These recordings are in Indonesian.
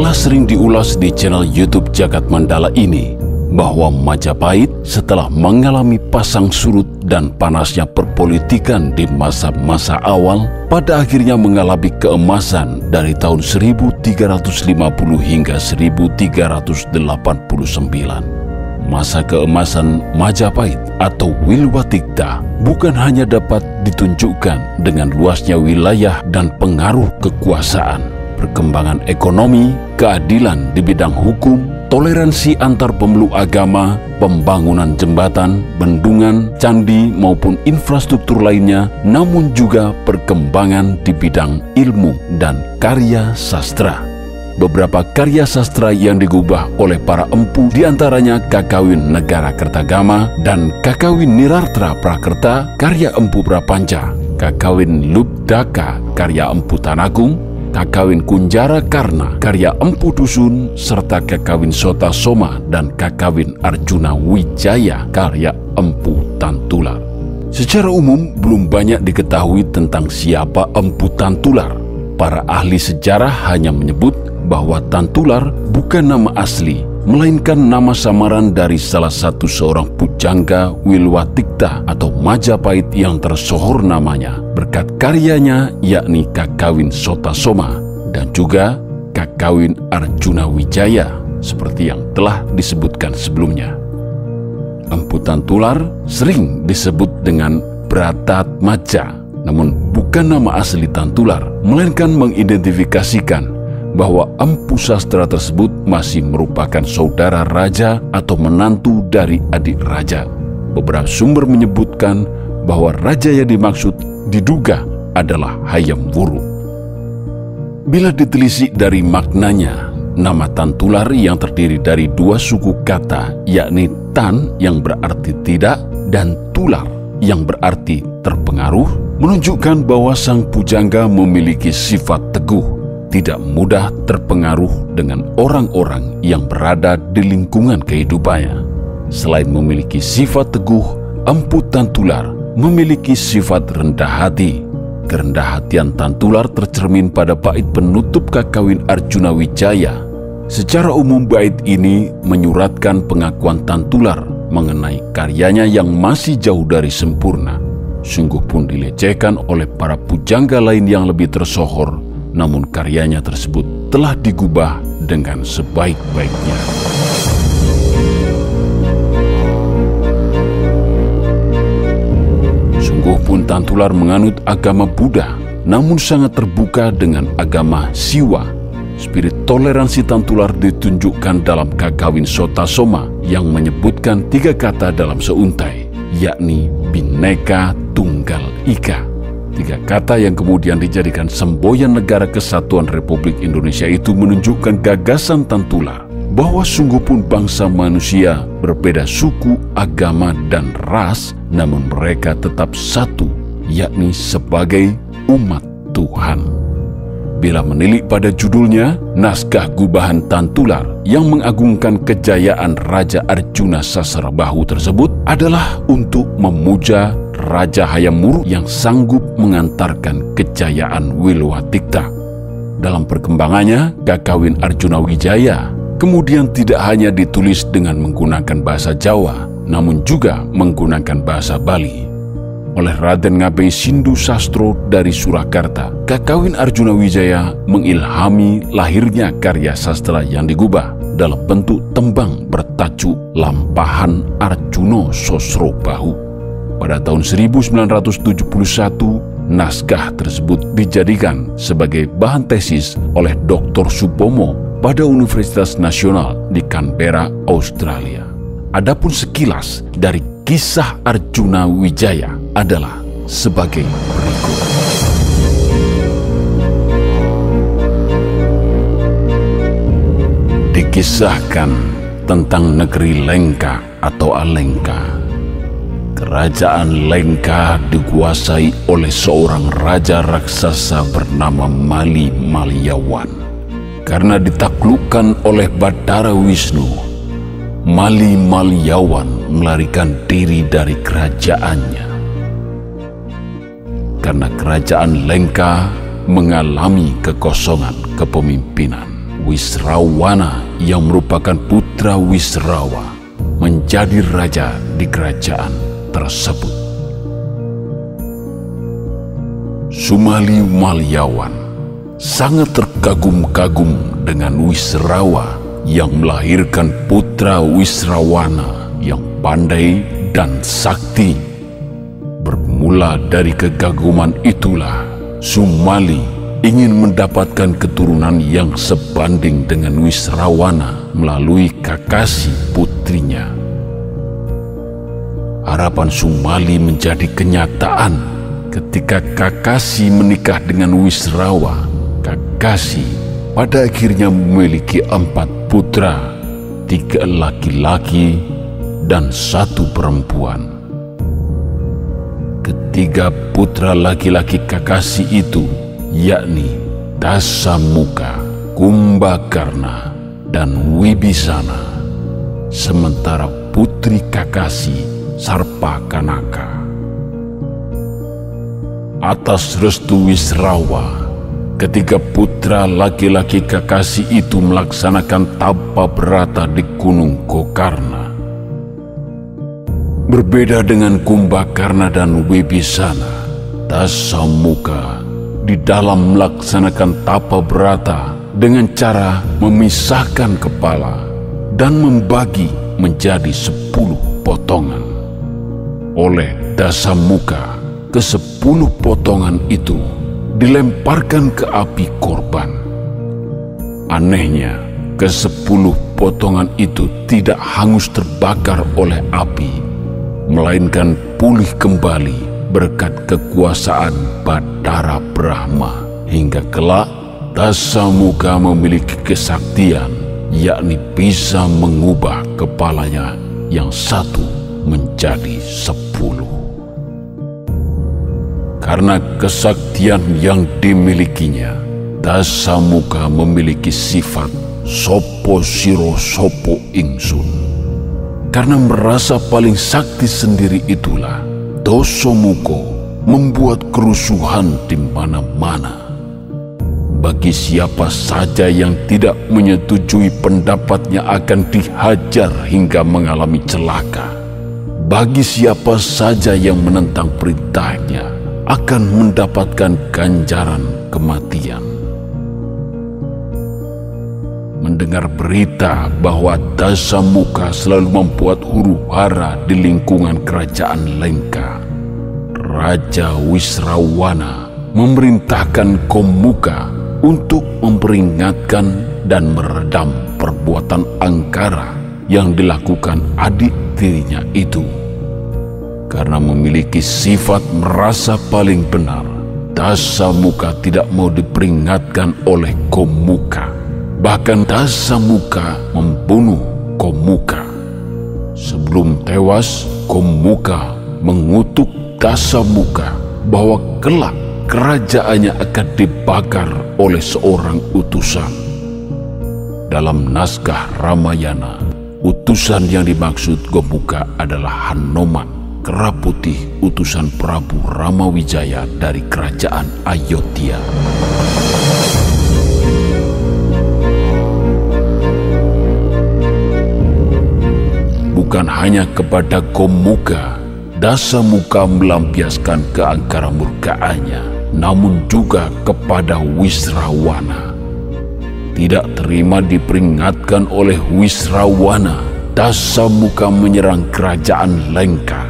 Telah sering diulas di channel YouTube Jagat Mandala ini bahwa Majapahit setelah mengalami pasang surut dan panasnya perpolitikan di masa-masa awal pada akhirnya mengalami keemasan dari tahun 1350 hingga 1389. Masa keemasan Majapahit atau Wilwatikta bukan hanya dapat ditunjukkan dengan luasnya wilayah dan pengaruh kekuasaan, perkembangan ekonomi, keadilan di bidang hukum, toleransi antar pemeluk agama, pembangunan jembatan, bendungan, candi maupun infrastruktur lainnya, namun juga perkembangan di bidang ilmu dan karya sastra. Beberapa karya sastra yang digubah oleh para empu di antaranya Kakawin Negara Kertagama dan Kakawin Nirartra Prakerta karya Empu Prapanca, Kakawin Lubdaka karya Empu Tanagung, Kakawin Kunjara Karna, karya Empu Dusun, serta Kakawin Sota Soma dan Kakawin Arjuna Wijaya, karya Empu Tantular. Secara umum, belum banyak diketahui tentang siapa Empu Tantular. Para ahli sejarah hanya menyebut bahwa Tantular bukan nama asli, melainkan nama samaran dari salah satu seorang pujangga Wilwatikta atau Majapahit yang tersohor namanya berkat karyanya yakni Kakawin Sota Soma dan juga Kakawin Arjuna Wijaya seperti yang telah disebutkan sebelumnya. Empu Tantular sering disebut dengan Bratat Maja, namun bukan nama asli Tantular, melainkan mengidentifikasikan bahwa empu sastra tersebut masih merupakan saudara raja atau menantu dari adik raja. Beberapa sumber menyebutkan bahwa raja yang dimaksud diduga adalah Hayam Wuru. Bila ditelisik dari maknanya, nama Tantular yang terdiri dari dua suku kata, yakni Tan yang berarti tidak dan Tular yang berarti terpengaruh, menunjukkan bahwa sang pujangga memiliki sifat teguh tidak mudah terpengaruh dengan orang-orang yang berada di lingkungan kehidupannya. Selain memiliki sifat teguh, Empu Tantular memiliki sifat rendah hati. Kerendah hatian Tantular tercermin pada bait penutup kakawin Arjuna Wijaya. Secara umum bait ini menyuratkan pengakuan Tantular mengenai karyanya yang masih jauh dari sempurna. Sungguh pun dilecehkan oleh para pujangga lain yang lebih tersohor namun karyanya tersebut telah digubah dengan sebaik-baiknya. Sungguh pun Tantular menganut agama Buddha, namun sangat terbuka dengan agama Siwa. Spirit toleransi Tantular ditunjukkan dalam Kakawin Sota Soma yang menyebutkan tiga kata dalam seuntai, yakni Bineka Tunggal Ika. Tiga kata yang kemudian dijadikan semboyan negara kesatuan Republik Indonesia itu menunjukkan gagasan Tantular bahwa sungguh pun bangsa manusia berbeda suku, agama, dan ras, namun mereka tetap satu, yakni sebagai umat Tuhan. Bila menilik pada judulnya, naskah gubahan Tantular yang mengagungkan kejayaan Raja Arjuna Sasarabahu tersebut adalah untuk memuja Raja Hayam Wuruk yang sanggup mengantarkan kejayaan Wilwatikta. Dalam perkembangannya, Kakawin Arjuna Wijaya kemudian tidak hanya ditulis dengan menggunakan bahasa Jawa, namun juga menggunakan bahasa Bali. Oleh Raden Ngabei Sindu Sastro dari Surakarta, Kakawin Arjuna Wijaya mengilhami lahirnya karya sastra yang digubah dalam bentuk tembang bertajuk Lampahan Arjuno Sosro Bahu. Pada tahun 1971, naskah tersebut dijadikan sebagai bahan tesis oleh Dr. Supomo pada Universitas Nasional di Canberra, Australia. Adapun sekilas dari kisah Arjuna Wijaya adalah sebagai berikut. Dikisahkan tentang negeri Lengka atau Alengka Kerajaan Lengka dikuasai oleh seorang raja raksasa bernama Mali Maliawan. Karena ditaklukkan oleh Batara Wisnu, Mali Maliawan melarikan diri dari kerajaannya. Karena kerajaan Lengka mengalami kekosongan kepemimpinan, Wisrawana yang merupakan putra Wisrawa menjadi raja di kerajaan tersebut. Sumali Malyawan sangat terkagum-kagum dengan Wisrawa yang melahirkan putra Wisrawana yang pandai dan sakti. Bermula dari kegaguman itulah Sumali ingin mendapatkan keturunan yang sebanding dengan Wisrawana melalui Kakasi putrinya harapan Sumali menjadi kenyataan ketika Kakasi menikah dengan Wisrawa. Kakasi pada akhirnya memiliki empat putra, tiga laki-laki dan satu perempuan. Ketiga putra laki-laki Kakasi itu yakni Dasamuka, Kumbakarna, dan Wibisana. Sementara putri Kakasi Sarpa Kanaka. Atas restu Wisrawa, ketika putra laki-laki Kakasi itu melaksanakan tapa berata di Gunung Gokarna. Berbeda dengan Kumbakarna dan Wibisana, Tasamuka di dalam melaksanakan tapa berata dengan cara memisahkan kepala dan membagi menjadi sepuluh potongan oleh dasar muka ke sepuluh potongan itu dilemparkan ke api korban. Anehnya, ke sepuluh potongan itu tidak hangus terbakar oleh api, melainkan pulih kembali berkat kekuasaan Batara Brahma hingga kelak Dasamuka memiliki kesaktian yakni bisa mengubah kepalanya yang satu menjadi sepuluh. Karena kesaktian yang dimilikinya, Dasamuka memiliki sifat sopo siro sopo ingsun. Karena merasa paling sakti sendiri itulah, Dosomuko membuat kerusuhan di mana-mana. Bagi siapa saja yang tidak menyetujui pendapatnya akan dihajar hingga mengalami celaka bagi siapa saja yang menentang perintahnya akan mendapatkan ganjaran kematian. Mendengar berita bahwa Dasamuka selalu membuat huru hara di lingkungan kerajaan Lengka, Raja Wisrawana memerintahkan Komuka untuk memperingatkan dan meredam perbuatan angkara yang dilakukan adik tirinya itu karena memiliki sifat merasa paling benar, Dasamuka tidak mau diperingatkan oleh Komuka. Bahkan Dasamuka membunuh Komuka. Sebelum tewas, Komuka mengutuk Dasamuka bahwa kelak kerajaannya akan dibakar oleh seorang utusan. Dalam naskah Ramayana, utusan yang dimaksud Gomuka adalah Hanoman kera putih utusan Prabu Ramawijaya dari kerajaan Ayodhya. Bukan hanya kepada Gomuka, Dasa Muka melampiaskan keangkara murkaannya, namun juga kepada Wisrawana. Tidak terima diperingatkan oleh Wisrawana, Dasa Muka menyerang kerajaan Lengka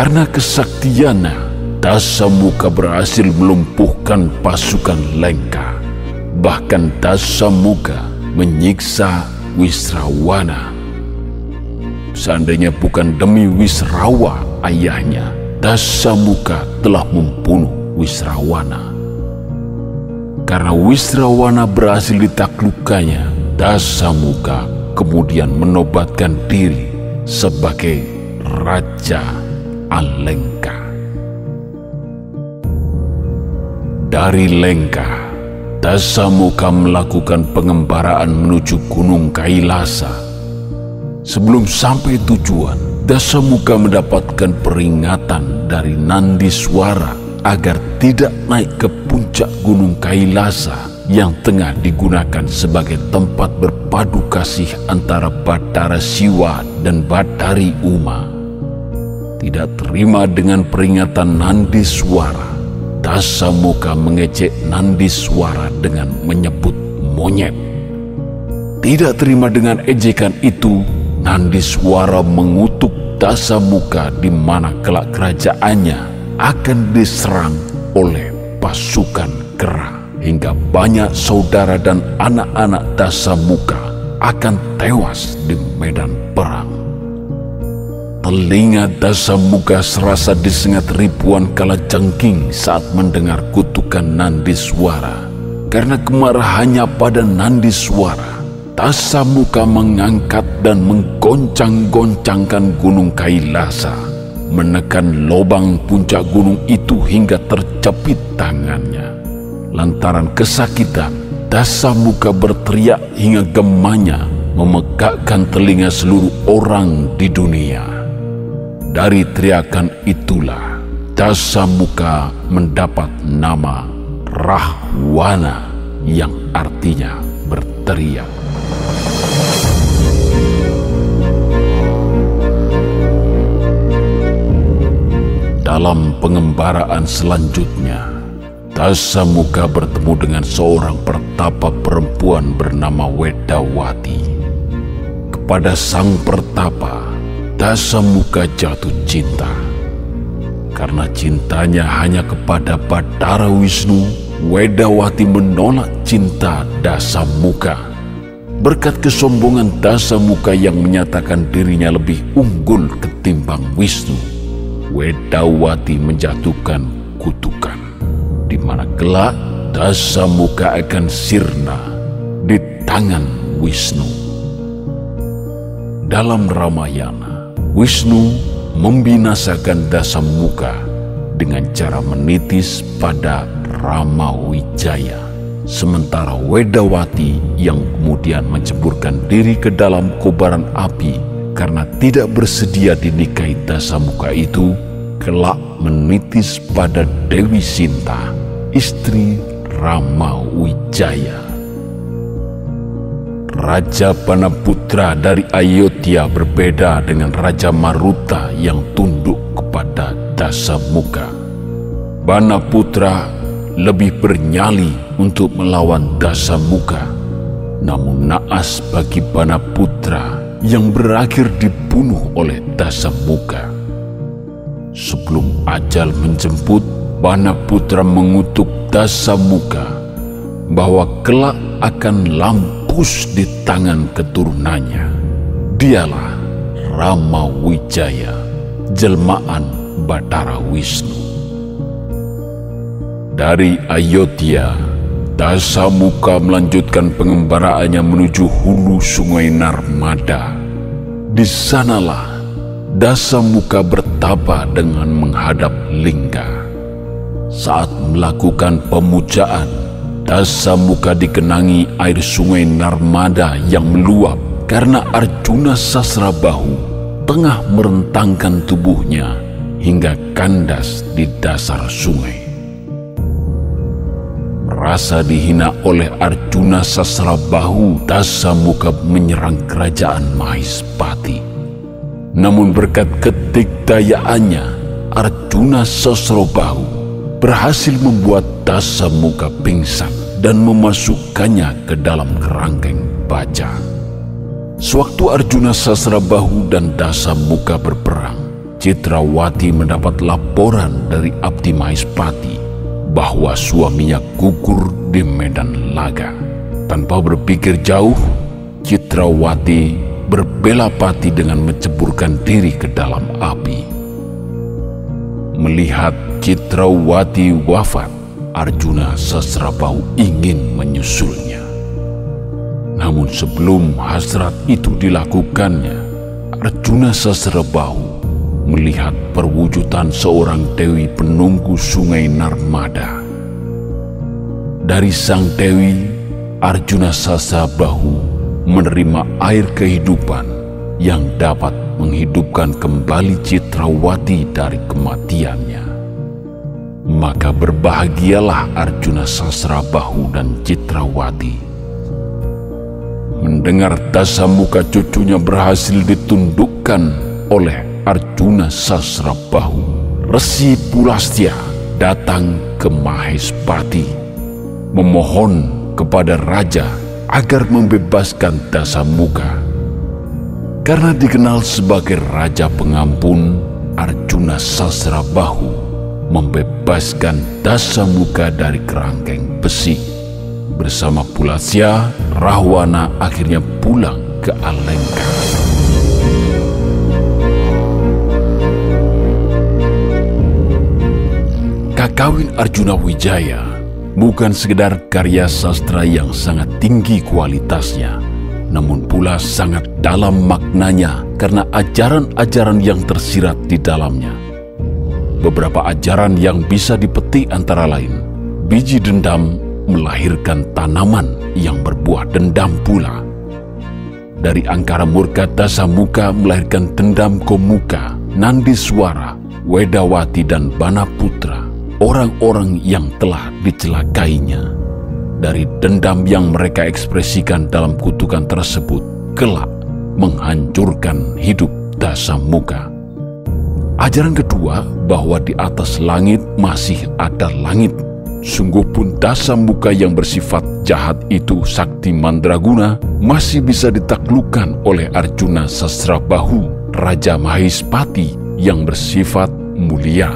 karena kesaktiannya, Dasamuka berhasil melumpuhkan pasukan Lengka. Bahkan Dasamuka menyiksa Wisrawana. Seandainya bukan demi Wisrawa ayahnya, Dasamuka telah membunuh Wisrawana. Karena Wisrawana berhasil ditaklukkannya, Dasamuka kemudian menobatkan diri sebagai Raja Alengka. Dari Lengka, Dasamuka melakukan pengembaraan menuju Gunung Kailasa. Sebelum sampai tujuan, Dasamuka mendapatkan peringatan dari Nandiswara agar tidak naik ke puncak Gunung Kailasa yang tengah digunakan sebagai tempat berpadu kasih antara Batara Siwa dan Batari Uma. Tidak terima dengan peringatan Nandi Suara, Dasamuka mengecek Nandi Suara dengan menyebut monyet. Tidak terima dengan ejekan itu, Nandi Suara mengutuk Dasamuka di mana kelak kerajaannya akan diserang oleh pasukan kerah hingga banyak saudara dan anak-anak dasa muka akan tewas di medan. Telinga dasa muka serasa disengat ribuan kala jengking saat mendengar kutukan Nandi Suara. Karena kemarahannya pada Nandi Suara, dasa muka mengangkat dan menggoncang-goncangkan gunung Kailasa, menekan lobang puncak gunung itu hingga tercepit tangannya. Lantaran kesakitan, dasa muka berteriak hingga gemanya memegakkan telinga seluruh orang di dunia. Dari teriakan itulah, dasa muka mendapat nama Rahwana yang artinya berteriak. Dalam pengembaraan selanjutnya, Dasa Muka bertemu dengan seorang pertapa perempuan bernama Wedawati. Kepada sang pertapa, Dasa Muka jatuh cinta. Karena cintanya hanya kepada Batara Wisnu, Wedawati menolak cinta Dasa Muka. Berkat kesombongan Dasa Muka yang menyatakan dirinya lebih unggul ketimbang Wisnu, Wedawati menjatuhkan kutukan di mana kelak dasa muka akan sirna di tangan Wisnu. Dalam Ramayana, Wisnu membinasakan dasa muka dengan cara menitis pada Ramawijaya. Sementara Wedawati yang kemudian menceburkan diri ke dalam kobaran api karena tidak bersedia dinikahi dasa muka itu, kelak menitis pada Dewi Sinta istri Rama Wijaya. Raja Panaputra dari Ayodhya berbeda dengan Raja Maruta yang tunduk kepada Dasa Muka. Panaputra lebih bernyali untuk melawan Dasa Muka. Namun naas bagi Panaputra yang berakhir dibunuh oleh Dasa Muka. Sebelum ajal menjemput, Bana Putra mengutuk dasa muka bahwa kelak akan lampus di tangan keturunannya. Dialah Rama Wijaya, jelmaan Batara Wisnu. Dari Ayodhya, Dasa Muka melanjutkan pengembaraannya menuju hulu sungai Narmada. Di sanalah Dasa Muka bertapa dengan menghadap Lingga. Saat melakukan pemujaan, dasa muka dikenangi air sungai Narmada yang meluap karena Arjuna Sasrabahu tengah merentangkan tubuhnya hingga kandas di dasar sungai. Merasa dihina oleh Arjuna Sasrabahu, dasa muka menyerang kerajaan Mahispati. Namun berkat ketikdayaannya, Arjuna Sasrabahu berhasil membuat dasa muka pingsan dan memasukkannya ke dalam kerangkeng baja. Sewaktu Arjuna Sasrabahu dan dasa muka berperang, Citrawati mendapat laporan dari Abdi Mahispati bahwa suaminya gugur di medan laga. Tanpa berpikir jauh, Citrawati berbela pati dengan menceburkan diri ke dalam api. Melihat Citrawati wafat, Arjuna Sasrabau ingin menyusulnya. Namun sebelum hasrat itu dilakukannya, Arjuna Sasrabau melihat perwujudan seorang dewi penunggu sungai Narmada. Dari sang dewi, Arjuna Sasabahu menerima air kehidupan yang dapat menghidupkan kembali Citrawati dari kematiannya. Maka berbahagialah Arjuna Sasrabahu dan Citrawati. Mendengar dasa muka cucunya berhasil ditundukkan oleh Arjuna Sasrabahu, Resi Pulastya datang ke Mahespati, memohon kepada raja agar membebaskan dasa muka karena dikenal sebagai Raja Pengampun, Arjuna Sasrabahu membebaskan Dasa Muka dari kerangkeng besi. Bersama Pulasya, Rahwana akhirnya pulang ke Alengka. Kakawin Arjuna Wijaya bukan sekedar karya sastra yang sangat tinggi kualitasnya, namun pula sangat dalam maknanya karena ajaran-ajaran yang tersirat di dalamnya. Beberapa ajaran yang bisa dipetik antara lain, biji dendam melahirkan tanaman yang berbuah dendam pula. Dari angkara murka dasa muka melahirkan dendam komuka, nandi suara, wedawati dan bana putra, orang-orang yang telah dicelakainya dari dendam yang mereka ekspresikan dalam kutukan tersebut kelak menghancurkan hidup dasa muka. Ajaran kedua bahwa di atas langit masih ada langit. Sungguh pun dasa muka yang bersifat jahat itu sakti mandraguna masih bisa ditaklukkan oleh Arjuna Sasrabahu, Raja Mahispati yang bersifat mulia.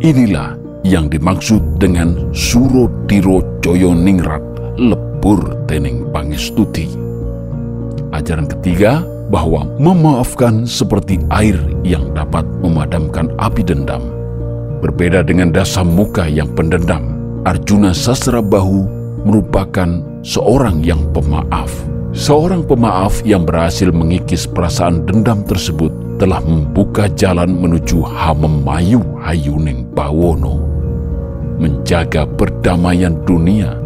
Inilah yang dimaksud dengan Suro Tiro Joyo Ningrat lebur teneng pangestuti. Ajaran ketiga bahwa memaafkan seperti air yang dapat memadamkan api dendam. Berbeda dengan dasar muka yang pendendam, Arjuna Sasrabahu merupakan seorang yang pemaaf. Seorang pemaaf yang berhasil mengikis perasaan dendam tersebut telah membuka jalan menuju Hamemayu Hayuning Bawono menjaga perdamaian dunia,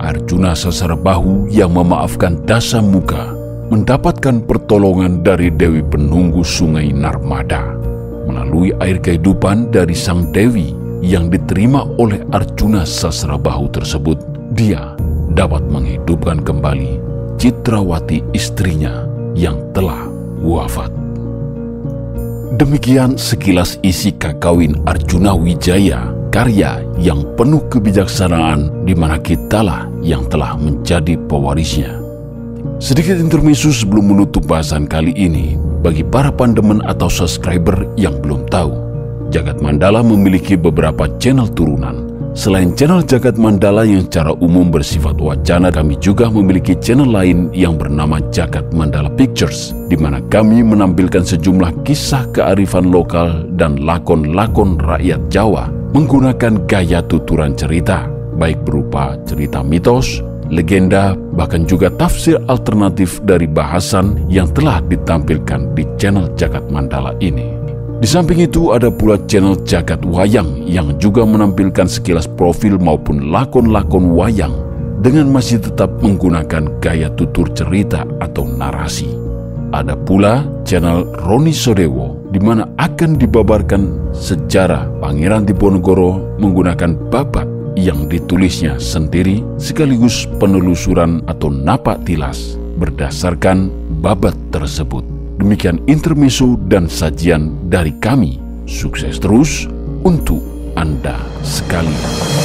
Arjuna Sasarabahu yang memaafkan dasa muka mendapatkan pertolongan dari Dewi Penunggu Sungai Narmada. Melalui air kehidupan dari Sang Dewi yang diterima oleh Arjuna Sasarabahu tersebut, dia dapat menghidupkan kembali Citrawati istrinya yang telah wafat. Demikian sekilas isi kakawin Arjuna Wijaya karya yang penuh kebijaksanaan di mana kitalah yang telah menjadi pewarisnya. Sedikit intermezzo sebelum menutup bahasan kali ini, bagi para pandemen atau subscriber yang belum tahu, Jagat Mandala memiliki beberapa channel turunan. Selain channel Jagat Mandala yang secara umum bersifat wacana, kami juga memiliki channel lain yang bernama Jagat Mandala Pictures, di mana kami menampilkan sejumlah kisah kearifan lokal dan lakon-lakon rakyat Jawa menggunakan gaya tuturan cerita, baik berupa cerita mitos, legenda, bahkan juga tafsir alternatif dari bahasan yang telah ditampilkan di channel Jagat Mandala ini. Di samping itu ada pula channel Jagat Wayang yang juga menampilkan sekilas profil maupun lakon-lakon wayang dengan masih tetap menggunakan gaya tutur cerita atau narasi. Ada pula channel Roni Sodewo di mana akan dibabarkan sejarah Pangeran Diponegoro menggunakan babat yang ditulisnya sendiri sekaligus penelusuran atau napak tilas berdasarkan babat tersebut. Demikian intermezzo dan sajian dari kami. Sukses terus untuk Anda sekalian.